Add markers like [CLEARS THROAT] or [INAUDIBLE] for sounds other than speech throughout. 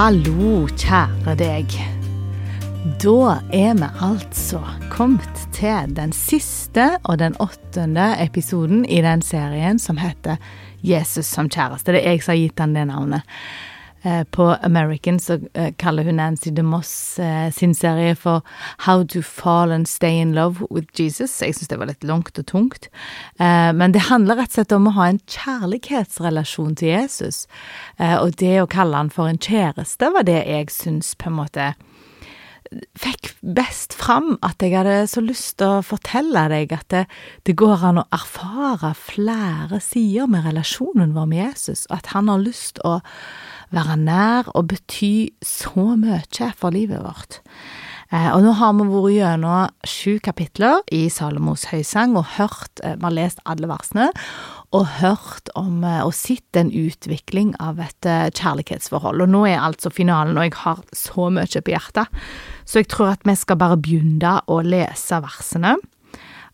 Hallo, kjære deg. Da er vi altså kommet til den siste og den åttende episoden i den serien som heter Jesus som kjæreste. Det er jeg som har gitt han det navnet. Eh, på American så eh, kaller hun Nancy DeMoss eh, sin serie for How to Fall and Stay in Love with Jesus. Jeg syns det var litt langt og tungt. Men det handler rett og slett om å ha en kjærlighetsrelasjon til Jesus. Og det å kalle han for en kjæreste var det jeg syns på en måte fikk best fram at jeg hadde så lyst til å fortelle deg at det, det, går an å erfare flere sider med relasjonen vår med Jesus, at han har lyst å være nær og bety så mye for livet vårt. Eh, og nå har vi vært gjennom sju kapitler i Salomos høysang og hørt, eh, vi har lest alle versene, og hørt om eh, og sett en utvikling av et kjærlighetsforhold. Og nå er altså finalen, og jeg har så mye på hjertet, så jeg tror at vi skal bare begynne å lese versene.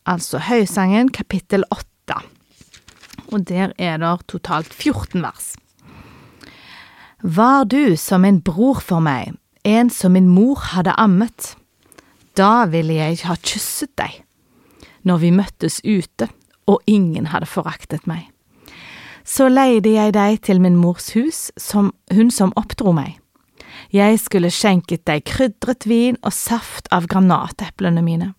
Altså Høysangen kapittel åtte, og der er det totalt 14 vers. Var du som en bror for meg, en som min mor hadde ammet, da ville jeg ha kysset deg, når vi møttes ute og ingen hadde foraktet meg. Så leide jeg deg til min mors hus, som hun som oppdro meg. Jeg skulle skjenket deg krydret vin og saft av granateplene mine.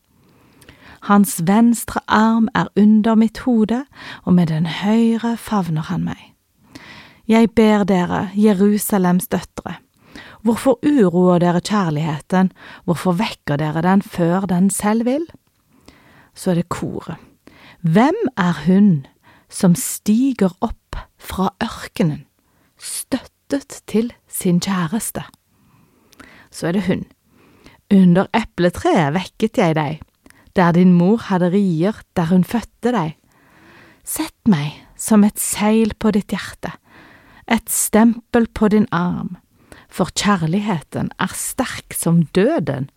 Hans venstre arm er under mitt hode, og med den høyre favner han meg. Jeg ber dere, Jerusalems døtre, hvorfor uroer dere kjærligheten, hvorfor vekker dere den før den selv vil? Så er det koret. Hvem er hun som stiger opp fra ørkenen, støttet til sin kjæreste? Så er det hun. Under epletreet vekket jeg deg, der din mor hadde rier der hun fødte deg. Sett meg som et seil på ditt hjerte et stempel på din arm, for kjærligheten er sterk som døden,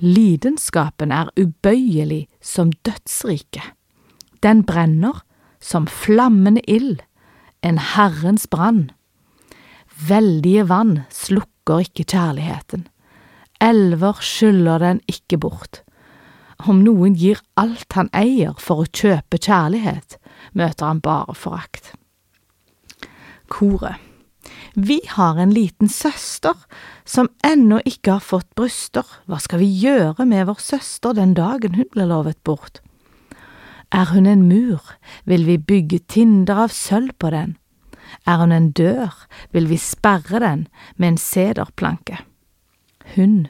lidenskapen er ubøyelig som dødsriket. Den brenner som flammende ild, en Herrens brann. Veldige vann slukker ikke kjærligheten, elver skyller den ikke bort. Om noen gir alt han eier for å kjøpe kjærlighet, møter han bare forakt koret. Vi har en liten søster som ennå ikke har fått bryster, hva skal vi gjøre med vår søster den dagen hun blir lovet bort? Er hun en mur, vil vi bygge tinder av sølv på den. Er hun en dør, vil vi sperre den med en sederplanke. Hun,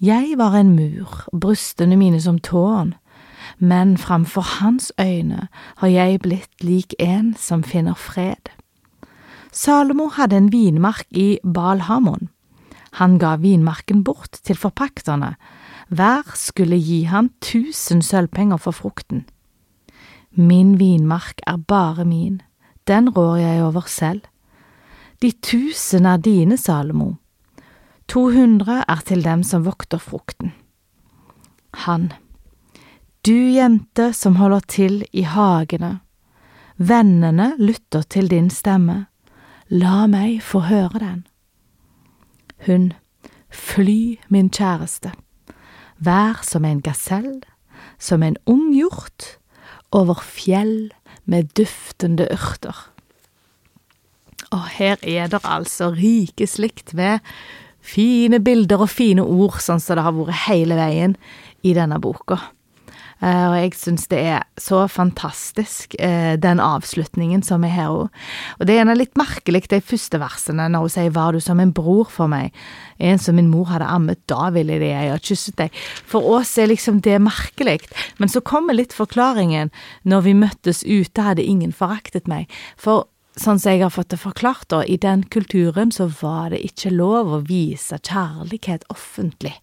jeg var en mur, brystene mine som tårn, men framfor hans øyne har jeg blitt lik en som finner fred. Salomo hadde en vinmark i Balhamon. Han ga vinmarken bort til forpakterne, hver skulle gi han tusen sølvpenger for frukten. Min vinmark er bare min, den rår jeg over selv. De tusen er dine, Salomo, to hundre er til dem som vokter frukten. Han, du jente som holder til i hagene, vennene lytter til din stemme La meg få høre den. Hun, fly, min kjæreste, vær som en gasell, som en ung hjort, over fjell med duftende urter. Og her er det altså rike slikt ved fine bilder og fine ord, sånn som det har vært hele veien i denne boka. Eh, og jeg syns det er så fantastisk, eh, den avslutningen som er her òg. Og det er gjerne litt merkelig, de første versene, når hun sier 'var du som en bror for meg', en som min mor hadde ammet, da ville de jeg ha kysset deg. For oss er liksom det merkelig, men så kommer litt forklaringen, når vi møttes ute hadde ingen foraktet meg. For sånn som jeg har fått det forklart, da, i den kulturen så var det ikke lov å vise kjærlighet offentlig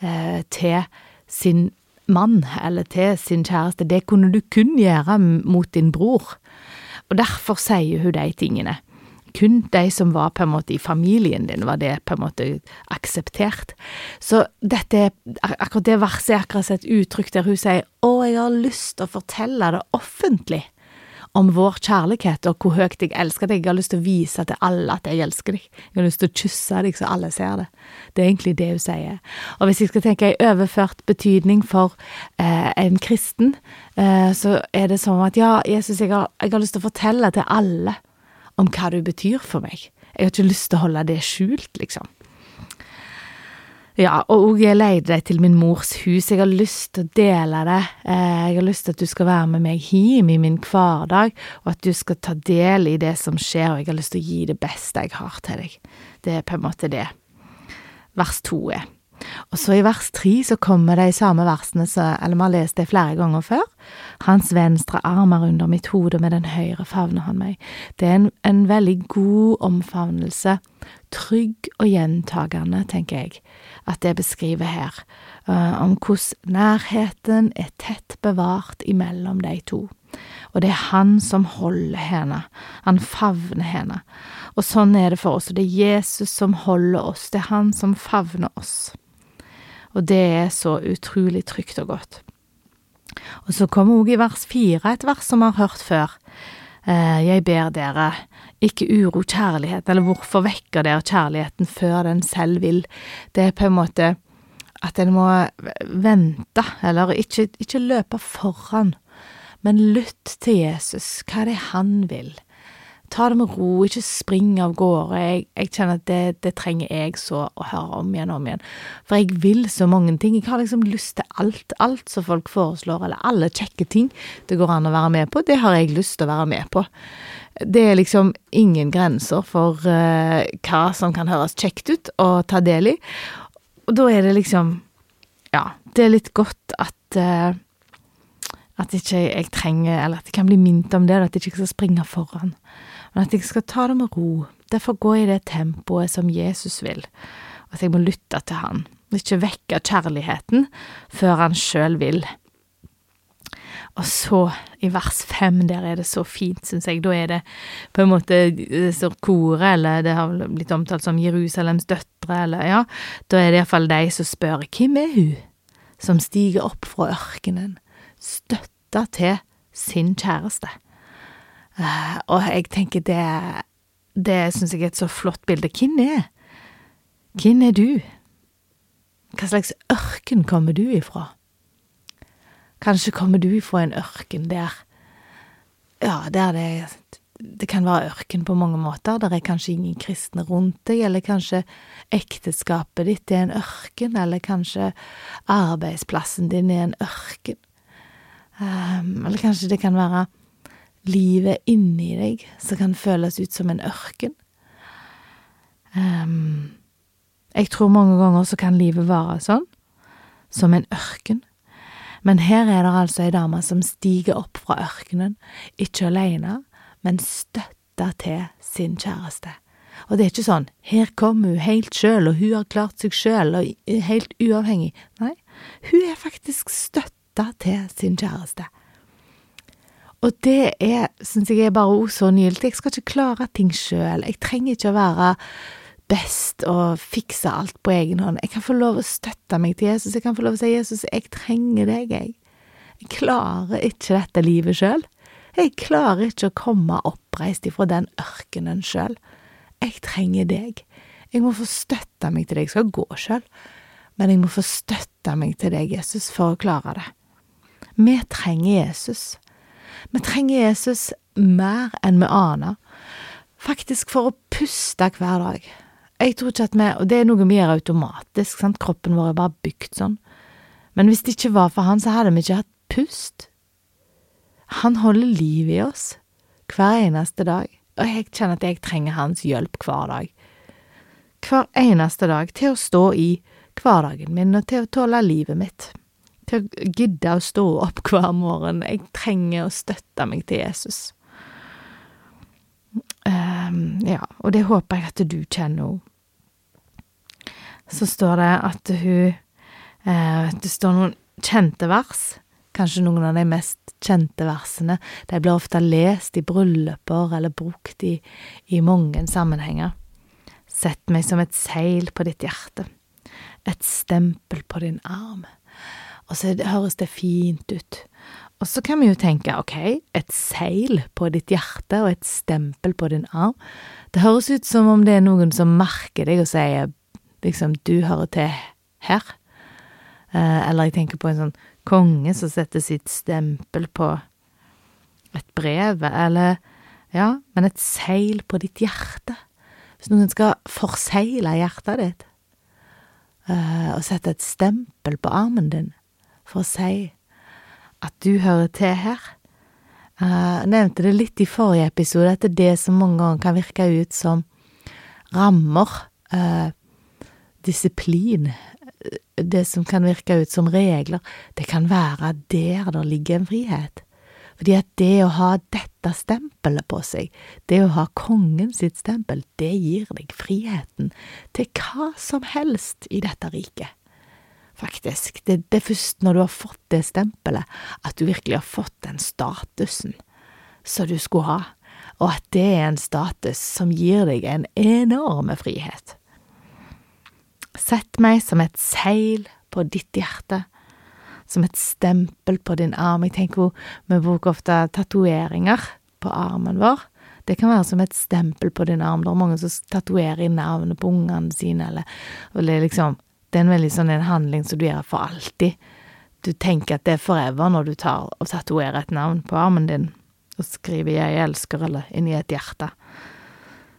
eh, til sin mann eller til sin kjæreste, det kunne du kun gjøre mot din bror. Og derfor sier hun de tingene. Kun de som var på en måte i familien din, var det på en måte akseptert. Så dette, akkurat det verset er akkurat et uttrykk der hun sier å, jeg har lyst til å fortelle det offentlig. Om vår kjærlighet og hvor høyt jeg elsker deg. Jeg har lyst til å vise til alle at jeg elsker deg. Jeg har lyst til å kysse deg så alle ser det. Det er egentlig det hun sier. Og hvis jeg skal tenke i overført betydning for eh, en kristen, eh, så er det som at ja, Jesus, jeg har, jeg har lyst til å fortelle til alle om hva du betyr for meg. Jeg har ikke lyst til å holde det skjult, liksom. Ja, og jeg leide deg til min mors hus. Jeg har lyst til å dele det. Eh, jeg har lyst til at du skal være med meg hjem i min hverdag, og at du skal ta del i det som skjer, og jeg har lyst til å gi det beste jeg har til deg. Det er på en måte det vers to er. Og så i vers tre så kommer de samme versene, som eller vi har lest det flere ganger før. Hans venstre arm er under mitt hode, med den høyre favner han meg. Det er en, en veldig god omfavnelse. Trygg og gjentagende, tenker jeg, at det beskriver her, uh, om hvordan nærheten er tett bevart imellom de to. Og det er han som holder henne, han favner henne. Og sånn er det for oss, og det er Jesus som holder oss, det er han som favner oss og det er så utrolig trygt og godt. Og så kommer òg i vers fire et vers som vi har hørt før. Eh, jeg ber dere, ikke uro kjærlighet, eller hvorfor vekker dere kjærligheten før den selv vil? Det er på en måte at en må vente, eller ikke, ikke løpe foran, men lytt til Jesus, hva er det han vil? Ta det med ro, ikke spring av gårde. Jeg, jeg kjenner at det, det, trenger jeg så å høre om igjen og om igjen. For jeg vil så mange ting. Jeg har liksom lyst til alt, alt som folk foreslår, eller alle kjekke ting det går an å være med på, det har jeg lyst til å være med på. Det er liksom ingen grenser for uh, hva som kan høres kjekt ut å ta del i. Og da er det liksom Ja, det er litt godt at uh, at ikke jeg trenger, eller at jeg kan bli minnet om det, at jeg ikke skal springe foran men at jeg skal ta det med ro. Derfor gå i det tempoet som Jesus vil, og at jeg må lytte til han, og ikke vekke kjærligheten før han sjøl vil. Og så, i vers fem, der er det så fint, syns jeg. Da er det på en måte det står koret, eller det har blitt omtalt som Jerusalems døtre, eller ja, da er det iallfall de som spør hvem er hun som stiger opp fra ørkenen, støtta til sin kjæreste. Uh, og jeg tenker det Det syns jeg er et så flott bilde. Hvem er Hvem er du? Hva slags ørken kommer du ifra? Kanskje kommer du ifra en ørken der Ja, der det det kan være ørken på mange måter. Der er kanskje ingen kristne rundt deg, eller kanskje ekteskapet ditt er en ørken, eller kanskje arbeidsplassen din er en ørken. Um, eller kanskje det kan være livet inni deg som kan føles ut som en ørken. Um, jeg tror mange ganger så kan livet være sånn, som en ørken. Men her er det altså ei dame som stiger opp fra ørkenen, ikke alene, men støtta til sin kjæreste. Og det er ikke sånn, her kommer hun helt sjøl, og hun har klart seg sjøl, og helt uavhengig. Nei, hun er faktisk støtta til sin kjæreste. Og det er, syns jeg er bare så nydelig. Jeg skal ikke klare ting sjøl. Jeg trenger ikke å være best og fikse alt på egen hånd. Jeg kan få lov å støtte meg til Jesus. Jeg kan få lov å si, Jesus, jeg trenger deg, jeg. Jeg klarer ikke dette livet sjøl. Jeg klarer ikke å komme oppreist ifra den ørkenen sjøl. Jeg trenger deg. Jeg må få støtte meg til deg. Jeg skal gå sjøl, men jeg må få støtte meg til deg, Jesus, for å klare det. Vi trenger Jesus. Vi trenger Jesus mer enn vi aner, faktisk for å puste hver dag. Jeg tror ikke at vi, og det er noe vi gjør automatisk, sant, kroppen vår er bare bygd sånn, men hvis det ikke var for han, så hadde vi ikke hatt pust. Han holder liv i oss hver eneste dag, og jeg kjenner at jeg trenger hans hjelp hver dag. Hver eneste dag til å stå i hverdagen min og til å tåle livet mitt til å gidde å stå opp hver morgen. Jeg trenger å støtte meg til Jesus. Um, ja, og det håper jeg at du kjenner òg. Så står det at hun uh, Det står noen kjente vers. Kanskje noen av de mest kjente versene. De blir ofte lest i brylluper eller brukt i, i mange sammenhenger. Sett meg som et seil på ditt hjerte, et stempel på din arm. Og så høres det fint ut. Og så kan vi jo tenke, ok, et seil på ditt hjerte og et stempel på din arm. Det høres ut som om det er noen som merker deg og sier liksom, du hører til her. Eh, eller jeg tenker på en sånn konge som setter sitt stempel på et brev, eller ja, men et seil på ditt hjerte. Hvis noen skal forsegle hjertet ditt, uh, og sette et stempel på armen din for å si at du hører til her. Uh, jeg nevnte det litt i forrige episode, at det er det som mange ganger kan virke ut som rammer, eh, disiplin, det som kan virke ut som regler, det kan være der det ligger en frihet. Fordi at det å ha dette stempelet på seg, det å ha kongen sitt stempel, det gir deg friheten til hva som helst i dette riket faktisk. Det, det er først når du har fått det stempelet, at du virkelig har fått den statusen som du skulle ha, og at det er en status som gir deg en enorme frihet. Sett meg som et seil på ditt hjerte, som et stempel på din arm. Jeg tenker vi bruker ofte tatoveringer på armen vår. Det kan være som et stempel på din arm. Det er mange som tatoverer navnet på ungene sine, eller, eller liksom det er en veldig sånn en handling som du gjør for alltid. Du tenker at det er forever når du tar og tatoverer et navn på armen din og skriver 'Jeg elsker' eller inni et hjerte.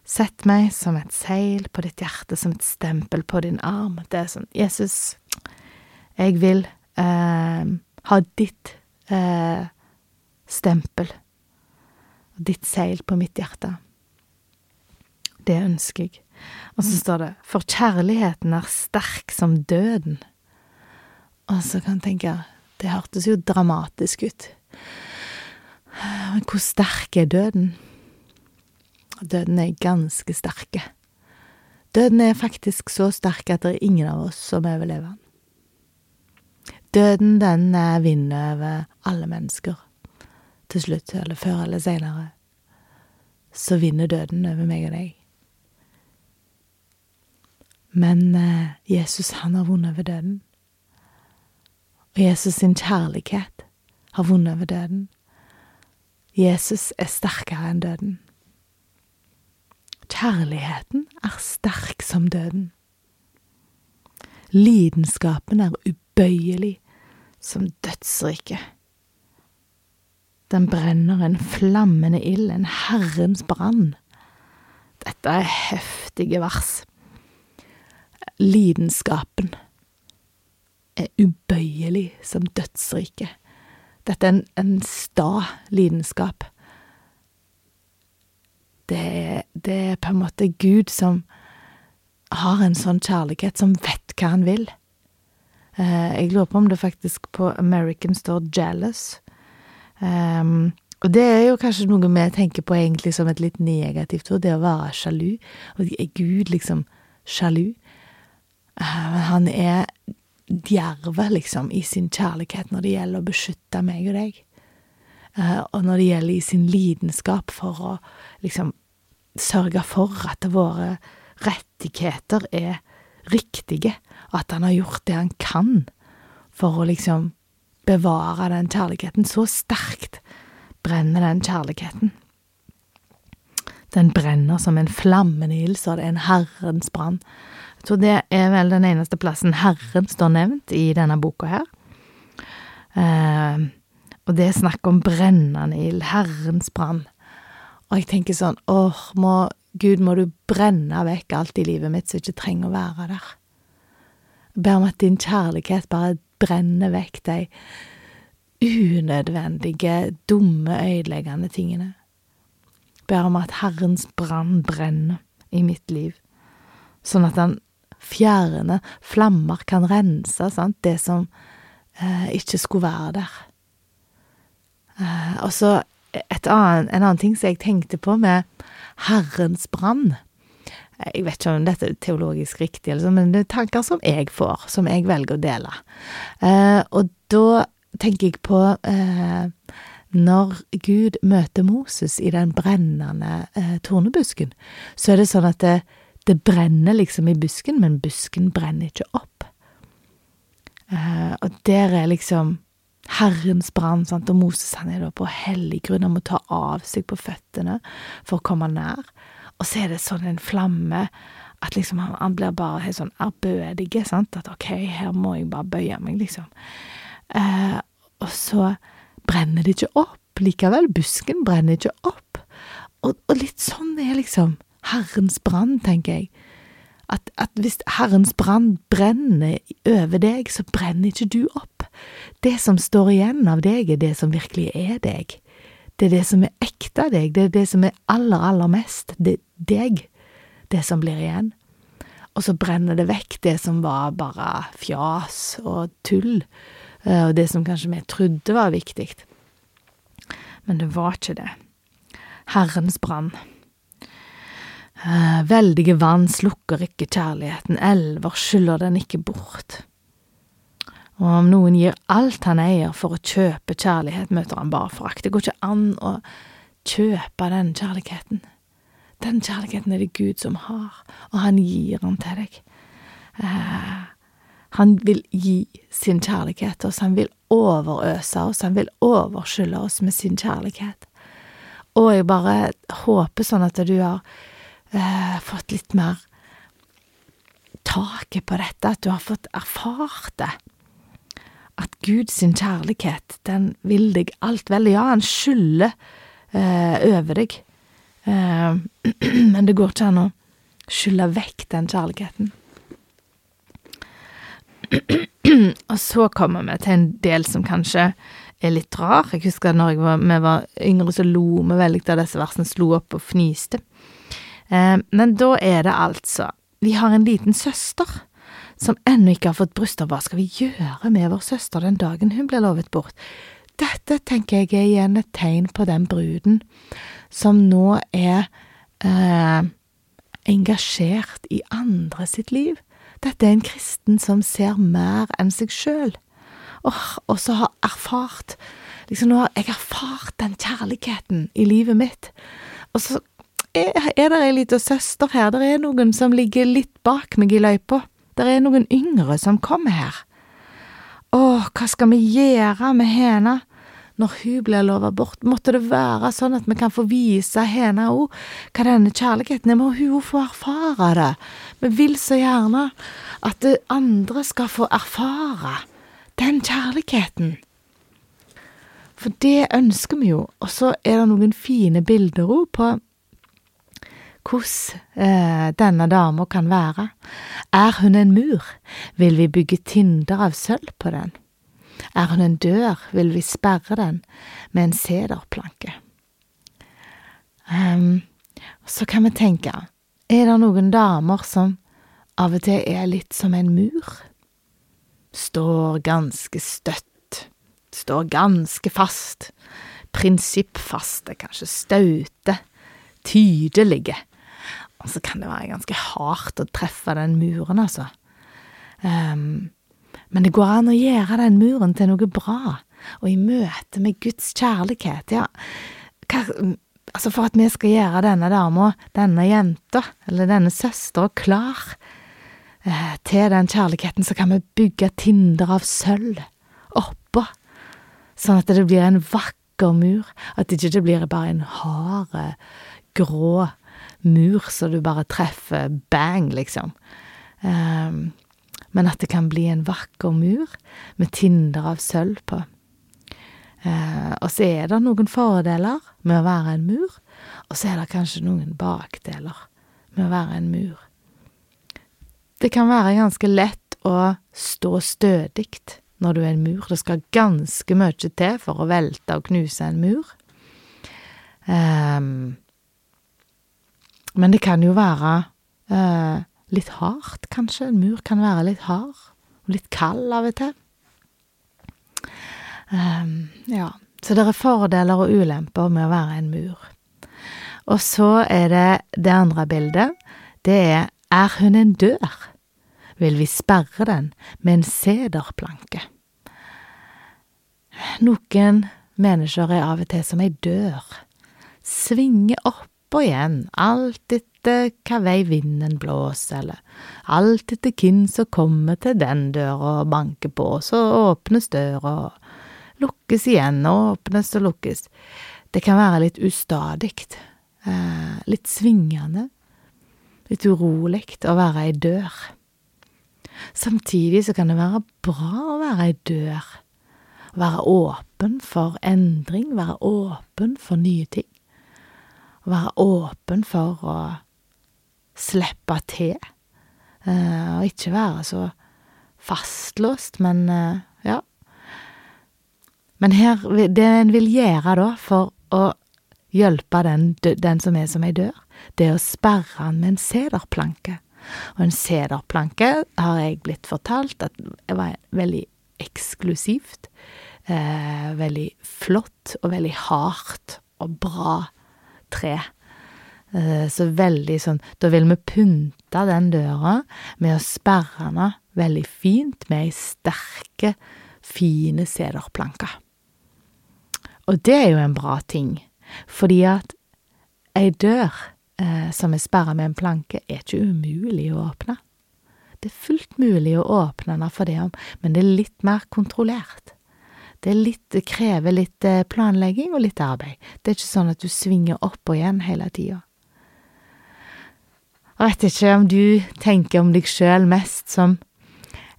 Sett meg som et seil på ditt hjerte, som et stempel på din arm. Det er sånn Jesus, jeg vil eh, ha ditt eh, stempel og ditt seil på mitt hjerte. Det ønsker jeg. Og så står det For kjærligheten er sterk som døden. Og så kan jeg tenke Det hørtes jo dramatisk ut. Men hvor sterk er døden? Døden er ganske sterke. Døden er faktisk så sterk at det er ingen av oss som overlever den. Døden, den vinner over alle mennesker. Til slutt, eller før eller seinere, så vinner døden over meg og deg. Men eh, Jesus, han har vunnet over døden. Og Jesus sin kjærlighet har vunnet over døden. Jesus er sterkere enn døden. Kjærligheten er sterk som døden. Lidenskapen er ubøyelig som dødsriket. Den brenner en flammende ild, en Herrens brann. Dette er heftige vers. Lidenskapen er ubøyelig som dødsriket. Dette er en, en sta lidenskap. Det, det, er på en måte Gud som har en sånn kjærlighet, som vet hva han vil. Eh, jeg lurer på om det faktisk på American står 'jealous'. Um, og det er jo kanskje noe vi tenker på egentlig som et litt negativt ord, det å være sjalu. Og er Gud liksom sjalu? Eh, han er djerve, liksom, i sin kjærlighet når det gjelder å beskytte meg og deg. Eh, og når det gjelder i sin lidenskap for å liksom sørge for at våre rettigheter er riktige, at han har gjort det han kan for å liksom bevare den kjærligheten. Så sterkt brenner den kjærligheten. Den brenner som en flammende ild, så det er en Herrens brann. Så det er vel den eneste plassen Herren står nevnt i denne boka her. Eh, og det er snakk om brennende ild, Herrens brann. Og jeg tenker sånn, åh, må, Gud, må du brenne vekk alt i livet mitt som ikke trenger å være der. Jeg ber om at din kjærlighet bare brenner vekk de unødvendige, dumme, ødeleggende tingene. Jeg ber om at Herrens brann brenner i mitt liv, sånn at han fjerne flammer kan rense, sant, det som eh, ikke skulle være der. Eh, og så en annen ting som jeg tenkte på med Herrens brann. Jeg vet ikke om dette er teologisk riktig, altså, men det er tanker som jeg får, som jeg velger å dele. Eh, og da tenker jeg på eh, når Gud møter Moses i den brennende eh, tornebusken, så er det sånn at det, det brenner liksom i busken, men busken brenner ikke opp. Uh, og der er liksom Herrens brann, sant, og Moses han er da på hellig grunn, han må ta av seg på føttene for å komme nær, og så er det sånn en flamme at liksom han, han blir bare helt sånn ærbødig, sant, at ok, her må jeg bare bøye meg, liksom. Eh, og så brenner det ikke opp likevel, busken brenner ikke opp, og, og litt sånn er liksom Herrens brann, tenker jeg. At, at, hvis Herrens brann brenner over deg, så brenner ikke du opp. Det som står igjen av deg, er det som virkelig er deg. Det er det som er ekte deg, det er det som er aller, aller mest det, deg, det som blir igjen. Og så brenner det vekk det som var bare fjas og tull, eh, og det som kanskje vi trodde var viktig. Men det var ikke det. Herrens brann. Eh, veldige vann slukker ikke kjærligheten, elver skyller den ikke bort. Og om noen gir alt han eier for å kjøpe kjærlighet, møter han bare forakt. Det går ikke an å kjøpe den kjærligheten. Den kjærligheten er det Gud som har, og han gir den til deg. Eh, han vil gi sin kjærlighet til oss, han vil overøse oss, han vil overskylle oss med sin kjærlighet. Og jeg bare håper sånn at du har eh, fått litt mer taket på dette, at du har fått erfart det. At Guds kjærlighet, den vil deg alt vel. Ja, han skylder eh, over deg, eh, [CLEARS THROAT] men det går ikke an å skylle vekk den kjærligheten. [CLEARS THROAT] Og så kommer vi til en del som kanskje er litt rar. Jeg husker jeg var, vi var yngre, så lo vi veldig av disse versene, slo opp og fniste. Eh, men da er det altså Vi har en liten søster som ennå ikke har fått bryster. Hva skal vi gjøre med vår søster den dagen hun blir lovet bort? Dette tenker jeg er igjen et tegn på den bruden som nå er eh, engasjert i andre sitt liv. Dette er en kristen som ser mer enn seg sjøl, og, så har erfart Liksom, nå har jeg erfart den kjærligheten i livet mitt, og så er, det ei lita søster her, det er noen som ligger litt bak meg i løypa, det er noen yngre som kommer her. Åh, hva skal vi gjøre med henne når hun blir lova bort? Måtte det være sånn at vi kan få vise henne òg hva denne kjærligheten er, må hun få erfare det. Vi vil så gjerne at andre skal få erfare den kjærligheten. For det ønsker vi jo, og så er det noen fine bilder òg på hvordan eh, denne dama kan være. Er hun en mur, vil vi bygge tinder av sølv på den. Er hun en dør, vil vi sperre den med en sederplanke. Um, så kan vi tenke, er det noen damer som av og til er litt som en mur? Står ganske støtt, står ganske fast, prinsippfaste, kanskje staute, tydelige og så kan det være ganske hardt å treffe den muren, altså. Um, men det går an å gjøre den muren til noe bra, og i møte med Guds kjærlighet, ja, hva, altså for at vi skal gjøre denne dama, denne jenta, eller denne søstera, klar eh, til den kjærligheten, så kan vi bygge tinder av sølv oppå, sånn at det blir en vakker mur, at det ikke blir bare en hard, grå mur så du bare treffer bang, liksom. Um, men at det kan bli en vakker mur med tinder av sølv på. Uh, og så er det noen fordeler med å være en mur, og så er det kanskje noen bakdeler med å være en mur. Det kan være ganske lett å stå stødig når du er en mur. Det skal ganske mye til for å velte og knuse en mur. Um, men det kan jo være eh, litt hardt, kanskje. En mur kan være litt hard, og litt kald av og til. Um, ja, så det er fordeler og ulemper med å være en mur. Og så er det det andre bildet. Det er Er hun en dør? Vil vi sperre den med en sederplanke? Noen mennesker er av og til som ei dør. Svinger opp opp og igjen, alt etter hva vei vinden blåser, eller alt etter hvem som kommer til den døra og banker på, så åpnes døra, og lukkes igjen, og åpnes og lukkes. Det kan være litt ustadig, eh, litt svingende, litt urolig å være ei dør. Samtidig så kan det være bra å være ei dør. Være åpen for endring, være åpen for nye ting. Være åpen for å slippe til, eh, og ikke være så fastlåst, men eh, ja. Men her, det en vil gjøre da, for å hjelpe den, den som er som ei dør, det er å sperre han med en sederplanke. Og en sederplanke har jeg blitt fortalt at det var veldig eksklusivt, eh, veldig flott og veldig hardt og bra tre. Eh, så veldig sånn Da vil vi pynte den døra med å sperre den veldig fint med ei sterke, fine sederplanke. Og det er jo en bra ting, fordi at ei dør eh, som er sperra med en planke, er ikke umulig å åpne. Det er fullt mulig å åpne den for det om, men det er litt mer kontrollert. Det, litt, det krever litt eh, planlegging og litt arbeid. Det er ikke sånn at du svinger opp og igjen hele tida. Jeg vet ikke om du tenker om deg sjøl mest som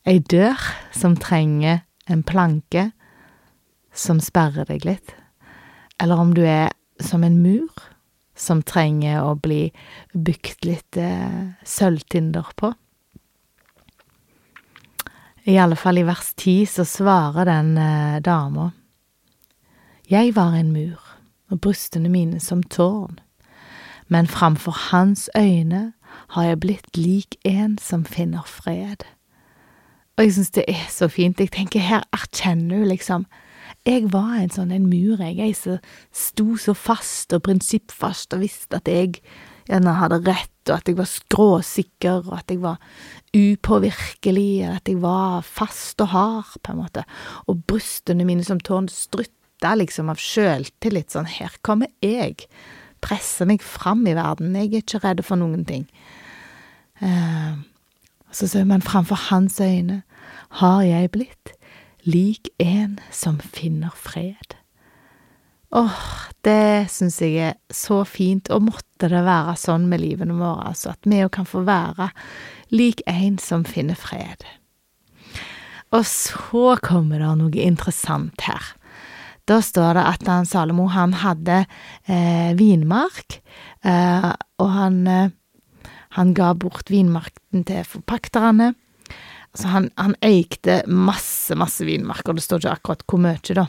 ei dør som trenger en planke som sperrer deg litt, eller om du er som en mur som trenger å bli bygd litt eh, sølvtinder på. I alle fall i vers ti så svarer den eh, dama. Jeg var en mur, og brystene mine som tårn, men framfor hans øyne har jeg blitt lik en som finner fred. Og jeg syns det er så fint. Jeg tenker, her erkjenner hun liksom jeg var en sånn en mur, jeg, jeg som sto så fast og prinsippfast og visste at jeg gjerne hadde rett, og at jeg var skråsikker, og at jeg var upåvirkelig, at jeg var fast og hard, på en måte, og brystene mine som tårn strutta liksom av sjøltillit, sånn her kommer jeg, presser meg fram i verden, jeg er ikke redd for noen ting. Uh, så ser man framfor hans øyne har jeg blitt lik en som finner fred. Åh, det syns jeg er så fint, og måtte det være sånn med livene våre, altså, at vi òg kan få være lik en som finner fred. Og så kommer det noe interessant her. Da står det at han Salomo, han hadde eh, vinmark, eh, og han, eh, han ga bort vinmarken til forpakterne. Så han, han eikte masse, masse og Det står ikke akkurat hvor mye, da.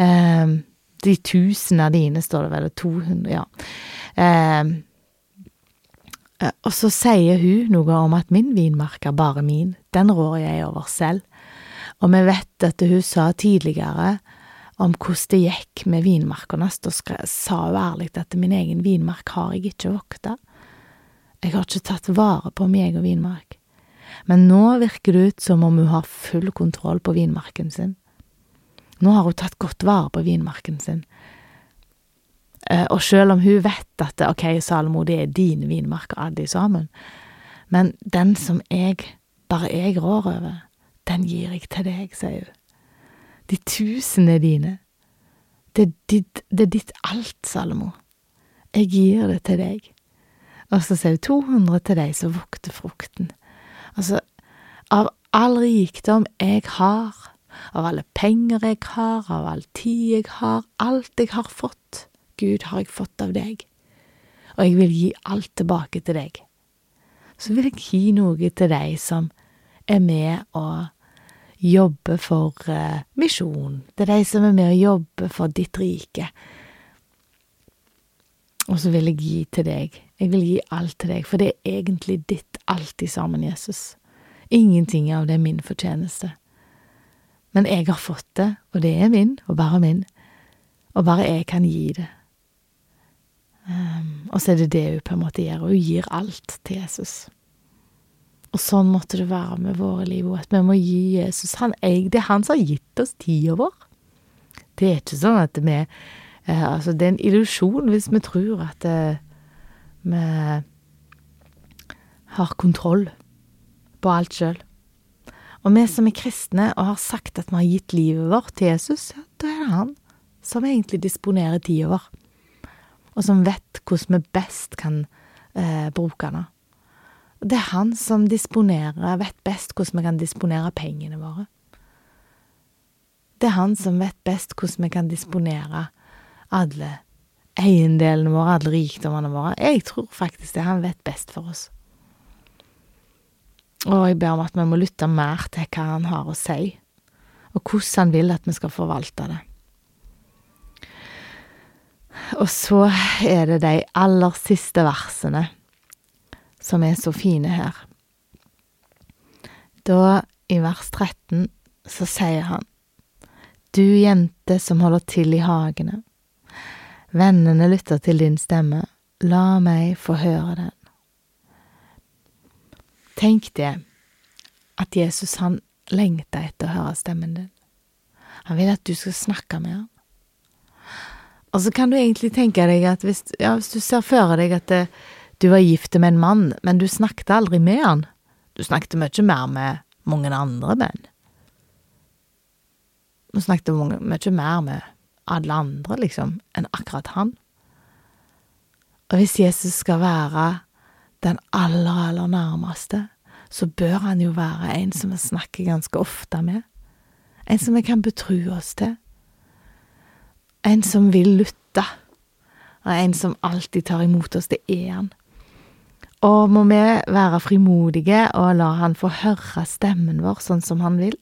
Eh, de tusen av dine, står det vel, 200, ja. Ehm, eh, og så sier hun noe om at min vinmark er bare min, den rår jeg over selv. Og vi vet at hun sa tidligere om hvordan det gikk med vinmarkene, da sa hun ærlig at min egen vinmark har jeg ikke vokta. Jeg har ikke tatt vare på min egen vinmark men nå virker det ut som om hun har full kontroll på vinmarken sin. Nå har hun tatt godt vare på vinmarken sin. Eh, og selv om hun vet at ok, Salomo, det er dine vinmarker, alle sammen, men den som jeg, bare jeg rår over, den gir jeg til deg, sier hun. De tusen er dine. Det er ditt, det er ditt alt, Salomo. Jeg gir det til deg. Og så sier hun 200 til deg som vokter frukten. Altså, av all rikdom jeg har, av alle penger jeg har, av all tid jeg har, alt jeg har fått, Gud, har jeg fått av deg, og jeg vil gi alt tilbake til deg. Så vil jeg gi noe til deg som er med og jobber for uh, misjon, er de som er med og jobber for ditt rike. Og så vil jeg gi til deg. Jeg vil gi alt til deg, for det er egentlig ditt alltid sammen, Jesus. Ingenting av det er min fortjeneste. Men jeg har fått det, og det er min, og bare min, og bare jeg kan gi det. Um, og så er det det hun på en måte gjør, og hun gir alt til Jesus. Og sånn måtte det være med våre liv, at vi må gi Jesus han, Det er han som har gitt oss tida vår. Det er ikke sånn at vi eh, Altså, det er en illusjon hvis vi tror at eh, vi har kontroll på alt sjøl. Og vi som er kristne og har sagt at vi har gitt livet vårt til Jesus, ja, da er det han som egentlig disponerer tida vår, og som vet hvordan vi best kan eh, bruke den. Det er han som disponerer, vet best hvordan vi kan disponere pengene våre. Det er han som vet best hvordan vi kan disponere alle eiendelene våre, alle rikdommene våre. Jeg tror faktisk det han vet best for oss. Og jeg ber om at vi må lytte mer til hva han har å si, og hvordan han vil at vi skal forvalte det. Og så er det de aller siste versene som er så fine her. Da, i vers 13, så sier han, Du jente som holder til i hagene, vennene lytter til din stemme, la meg få høre den. Tenk det, at Jesus han lengter etter å høre stemmen din. Han vil at du skal snakke med ham. Og så kan du egentlig tenke deg at hvis, ja, hvis du ser for deg at det, du var gift med en mann, men du snakket aldri med han, du snakket mye mer med mange andre menn. Du snakket mye mer med alle andre, liksom, enn akkurat han. Og hvis Jesus skal være den aller, aller nærmeste, så bør han jo være en som vi snakker ganske ofte med. En som vi kan betru oss til. En som vil lytte. Og en som alltid tar imot oss. Det er han. Og må vi være frimodige og la han få høre stemmen vår sånn som han vil.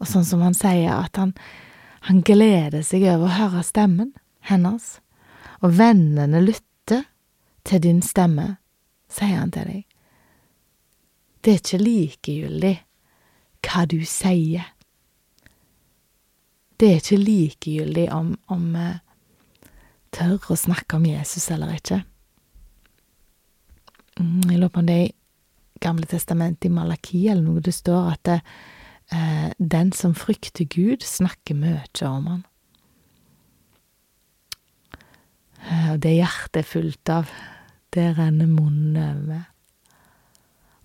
Og sånn som han sier, at han, han gleder seg over å høre stemmen hennes. Og vennene lytter til din stemme, sier han til deg. Det er ikke likegyldig hva du sier. Det er ikke likegyldig om, om vi tør å snakke om Jesus eller ikke. Mm, jeg lurer på om det er i Gamle testamentet, i Malaki eller noe, det står at det, eh, den som frykter Gud, snakker mye om han. Eh, og det hjertet er fullt av, det renner munnen over.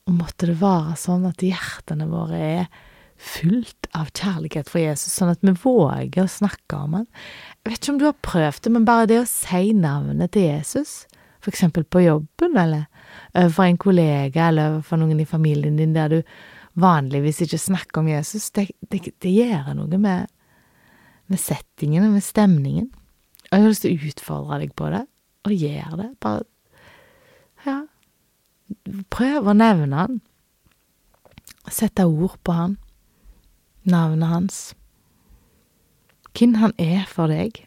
Og måtte det være sånn at hjertene våre er fullt av kjærlighet for Jesus, sånn at vi våger å snakke om han. Jeg vet ikke om du har prøvd det, men bare det å si navnet til Jesus, for eksempel på jobben, eller overfor en kollega, eller overfor noen i familien din der du vanligvis ikke snakker om Jesus, det, det, det gjør noe med, med settingen og med stemningen. Og jeg har lyst til å utfordre deg på det, og gjøre det. Bare Ja, Prøv å nevne han. Sette ord på han. Navnet hans. Hvem han er for deg.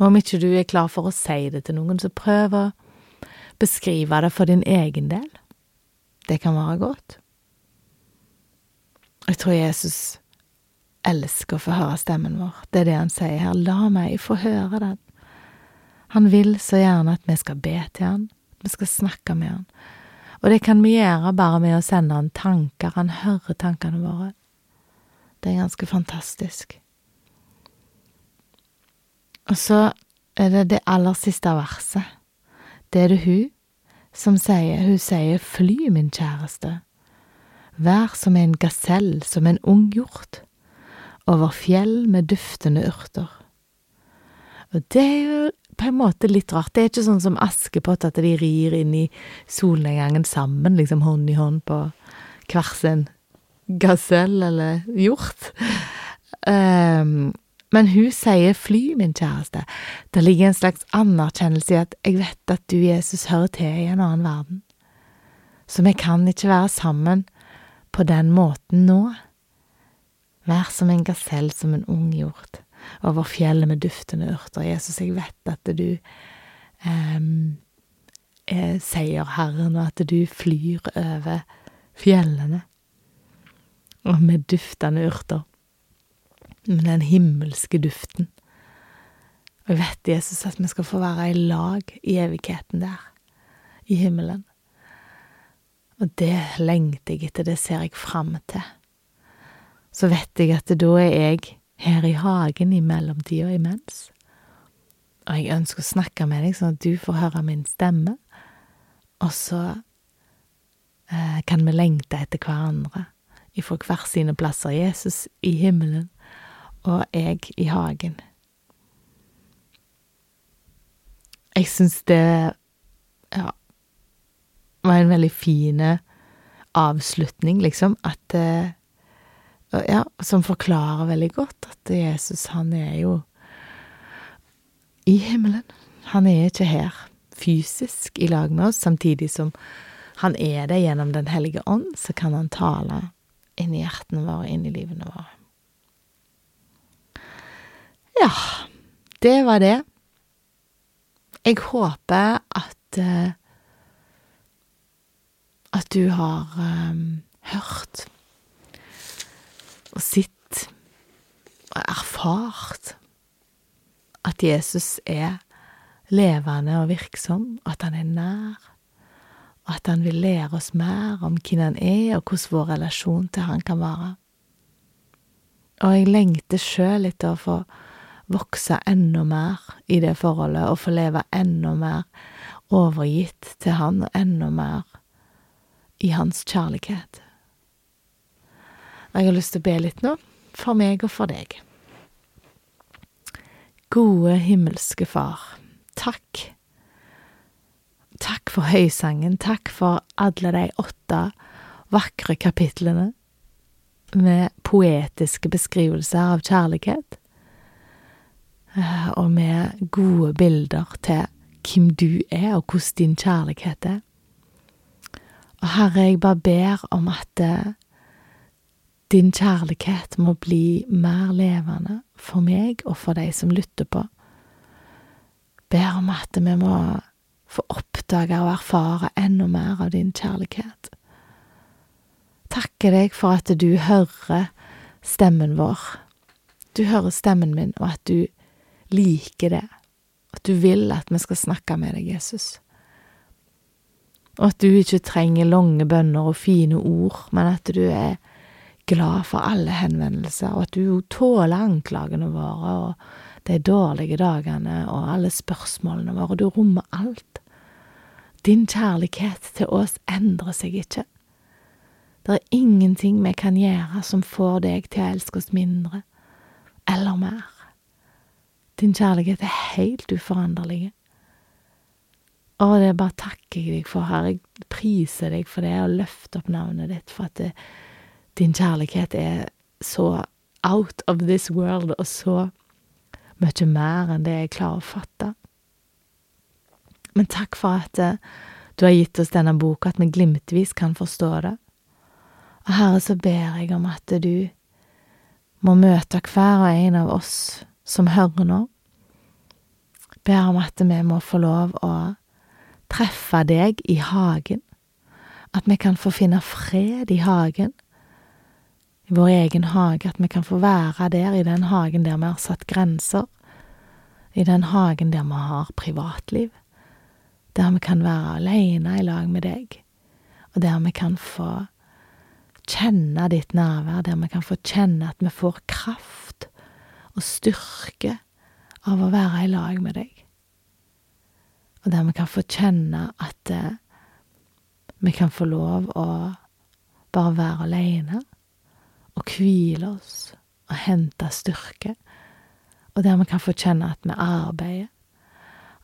Og om ikke du er klar for å si det til noen, så prøv å beskrive det for din egen del. Det kan være godt. Jeg tror Jesus elsker å få høre stemmen vår. Det er det han sier her. La meg få høre den. Han vil så gjerne at vi skal be til han, vi skal snakke med han. Og det kan vi gjøre bare med å sende han tanker. Han hører tankene våre. Det er ganske fantastisk. Og så er det det aller siste verset. Det er det hun som sier, hun sier fly, min kjæreste, vær som en gasell, som en ung hjort, over fjell med duftende urter. Og det er jo på en måte litt rart. Det er ikke sånn som Askepott, at de rir inn i solnedgangen sammen, liksom hånd i hånd på hver sin gasell eller hjort. Um, men hun sier fly, min kjæreste. Det ligger en slags anerkjennelse i at jeg vet at du, Jesus, hører til i en annen verden. Så vi kan ikke være sammen på den måten nå. Vær som en gasell, som en ung hjort over fjellet med duftende urter. Jesus, jeg vet at du um, er seierherren, og at du flyr over fjellene. Og med duftende urter. Med den himmelske duften. Og jeg vet, Jesus, at vi skal få være i lag i evigheten der, i himmelen. Og det lengter jeg etter, det ser jeg fram til. Så vet jeg at da er jeg her i hagen i mellomtida imens. Og jeg ønsker å snakke med deg sånn at du får høre min stemme, og så eh, kan vi lengte etter hverandre ifra hver sine plasser. Jesus i himmelen og jeg i hagen. Jeg syns det ja, var en veldig fin avslutning, liksom, at Ja, som forklarer veldig godt at Jesus, han er jo i himmelen. Han er ikke her fysisk i lag med oss, samtidig som han er det gjennom Den hellige ånd, så kan han tale inn i hjertene våre, inn i livene våre. Ja, det var det. Jeg håper at uh, at du har um, hørt og sett og erfart at Jesus er levende og virksom, at han er nær, og at han vil lære oss mer om hvem han er, og hvordan vår relasjon til han kan være. Og jeg lengter sjøl etter å få vokse enda mer i det forholdet, og få leve enda mer overgitt til han, og enda mer i hans kjærlighet. Og jeg har lyst til å be litt nå, for meg og for deg. Gode himmelske Far, takk. Takk for høysangen, takk for alle de åtte vakre kapitlene med poetiske beskrivelser av kjærlighet, eh, og med gode bilder til hvem du er, og hvordan din kjærlighet er. Og Herre, jeg bare ber om at eh, din kjærlighet må bli mer levende for meg og for de som lytter på. Ber om at vi må få oppdage og erfare enda mer av din kjærlighet. Takker deg for at du hører stemmen vår. Du hører stemmen min, og at du liker det. At du vil at vi skal snakke med deg, Jesus og at du ikke trenger lange bønner og fine ord, men at du er glad for alle henvendelser, og at du tåler anklagene våre og de dårlige dagene og alle spørsmålene våre, du rommer alt. Din kjærlighet til oss endrer seg ikke. Det er ingenting vi kan gjøre som får deg til å elske oss mindre eller mer. Din kjærlighet er helt uforanderlig. Å, det bare takker jeg deg for, Herre. Jeg priser deg for det, og løfter opp navnet ditt, for at det, din kjærlighet er så out of this world, og så mye mer enn det jeg klarer å fatte. Men takk for at uh, du har gitt oss denne boka, at vi glimtvis kan forstå det. Og Herre, så ber jeg om at du må møte hver og en av oss som hører nå. Ber om at vi må få lov å treffe deg i hagen, at vi kan få finne fred i hagen, vår egen hage, at vi kan få være der i den hagen der vi har satt grenser, i den hagen der vi har privatliv, der vi kan være alene i lag med deg, og der vi kan få kjenne ditt nærvær, der vi kan få kjenne at vi får kraft og styrke av å være i lag med deg. Og der vi kan få kjenne at eh, vi kan få lov å bare være alene og hvile oss og hente styrke, og der vi kan få kjenne at vi arbeider,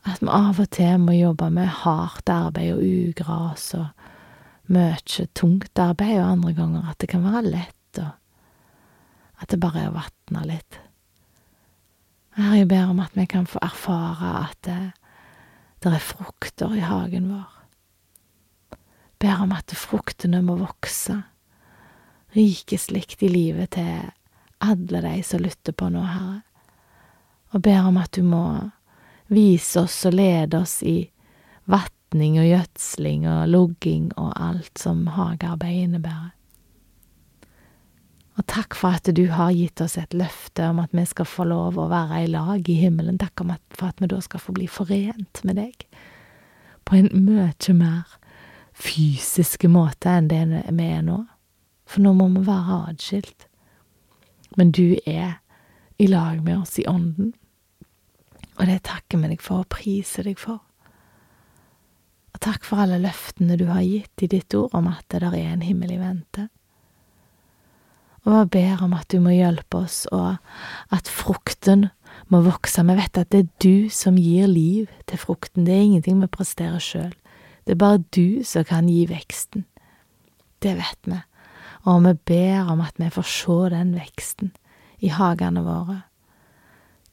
at vi av og til må jobbe med hardt arbeid og ugras og mye tungt arbeid, og andre ganger at det kan være lett, og at det bare er å vatne litt. Herre, jeg ber om at vi kan få erfare at det, det er frukter i hagen vår. Ber om at fruktene må vokse rikeslikt i livet til alle de som lytter på nå, Herre, og ber om at du må vise oss og lede oss i vatning og gjødsling og logging og alt som hagearbeid innebærer. Og takk for at du har gitt oss et løfte om at vi skal få lov å være i lag i himmelen. Takk for at vi da skal få bli forent med deg på en mye mer fysiske måte enn det vi er nå. For nå må vi være atskilt. Men du er i lag med oss i ånden. Og det takker vi deg for og priser deg for. Og takk for alle løftene du har gitt i ditt ord om at det der er en himmel i vente Og jeg ber om at du må hjelpe oss, og at frukten må vokse. Vi vet at det er du som gir liv til frukten, det er ingenting vi presterer sjøl. Det er bare du som kan gi veksten. Det vet vi, og vi ber om at vi får se den veksten i hagene våre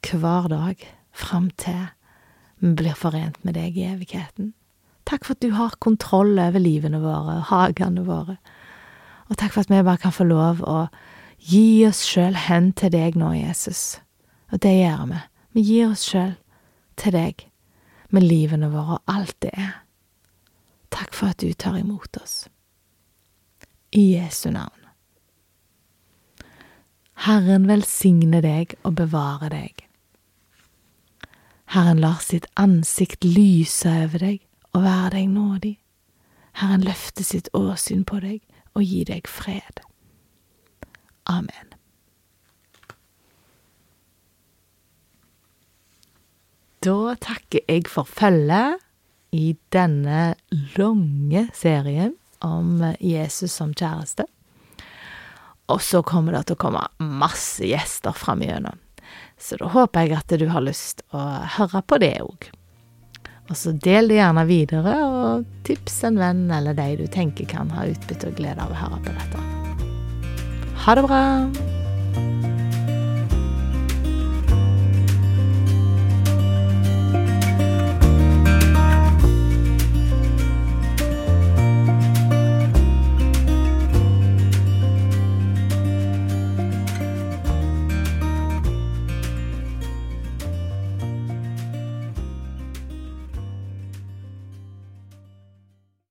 hver dag fram til vi blir forent med deg i evigheten. Takk for at du har kontroll over livene våre, og hagene våre. Og takk for at vi bare kan få lov å gi oss sjøl hen til deg nå, Jesus. Og det gjør vi. Vi gir oss sjøl til deg, med livene våre og alt det er. Takk for at du tar imot oss. I Jesu navn. Herren velsigne deg og bevare deg. Herren lar sitt ansikt lyse over deg og være deg nådig. Herren løfter sitt åsyn på deg og gir deg fred. Amen. Da takker jeg for følget i denne lange serien om Jesus som kjæreste. Og så kommer det til å komme masse gjester fram igjennom. Så da håper jeg at du har lyst å høre på det òg. Og så del det gjerne videre, og tips en venn eller de du tenker kan ha utbytte og glede av å høre på dette. Ha det bra!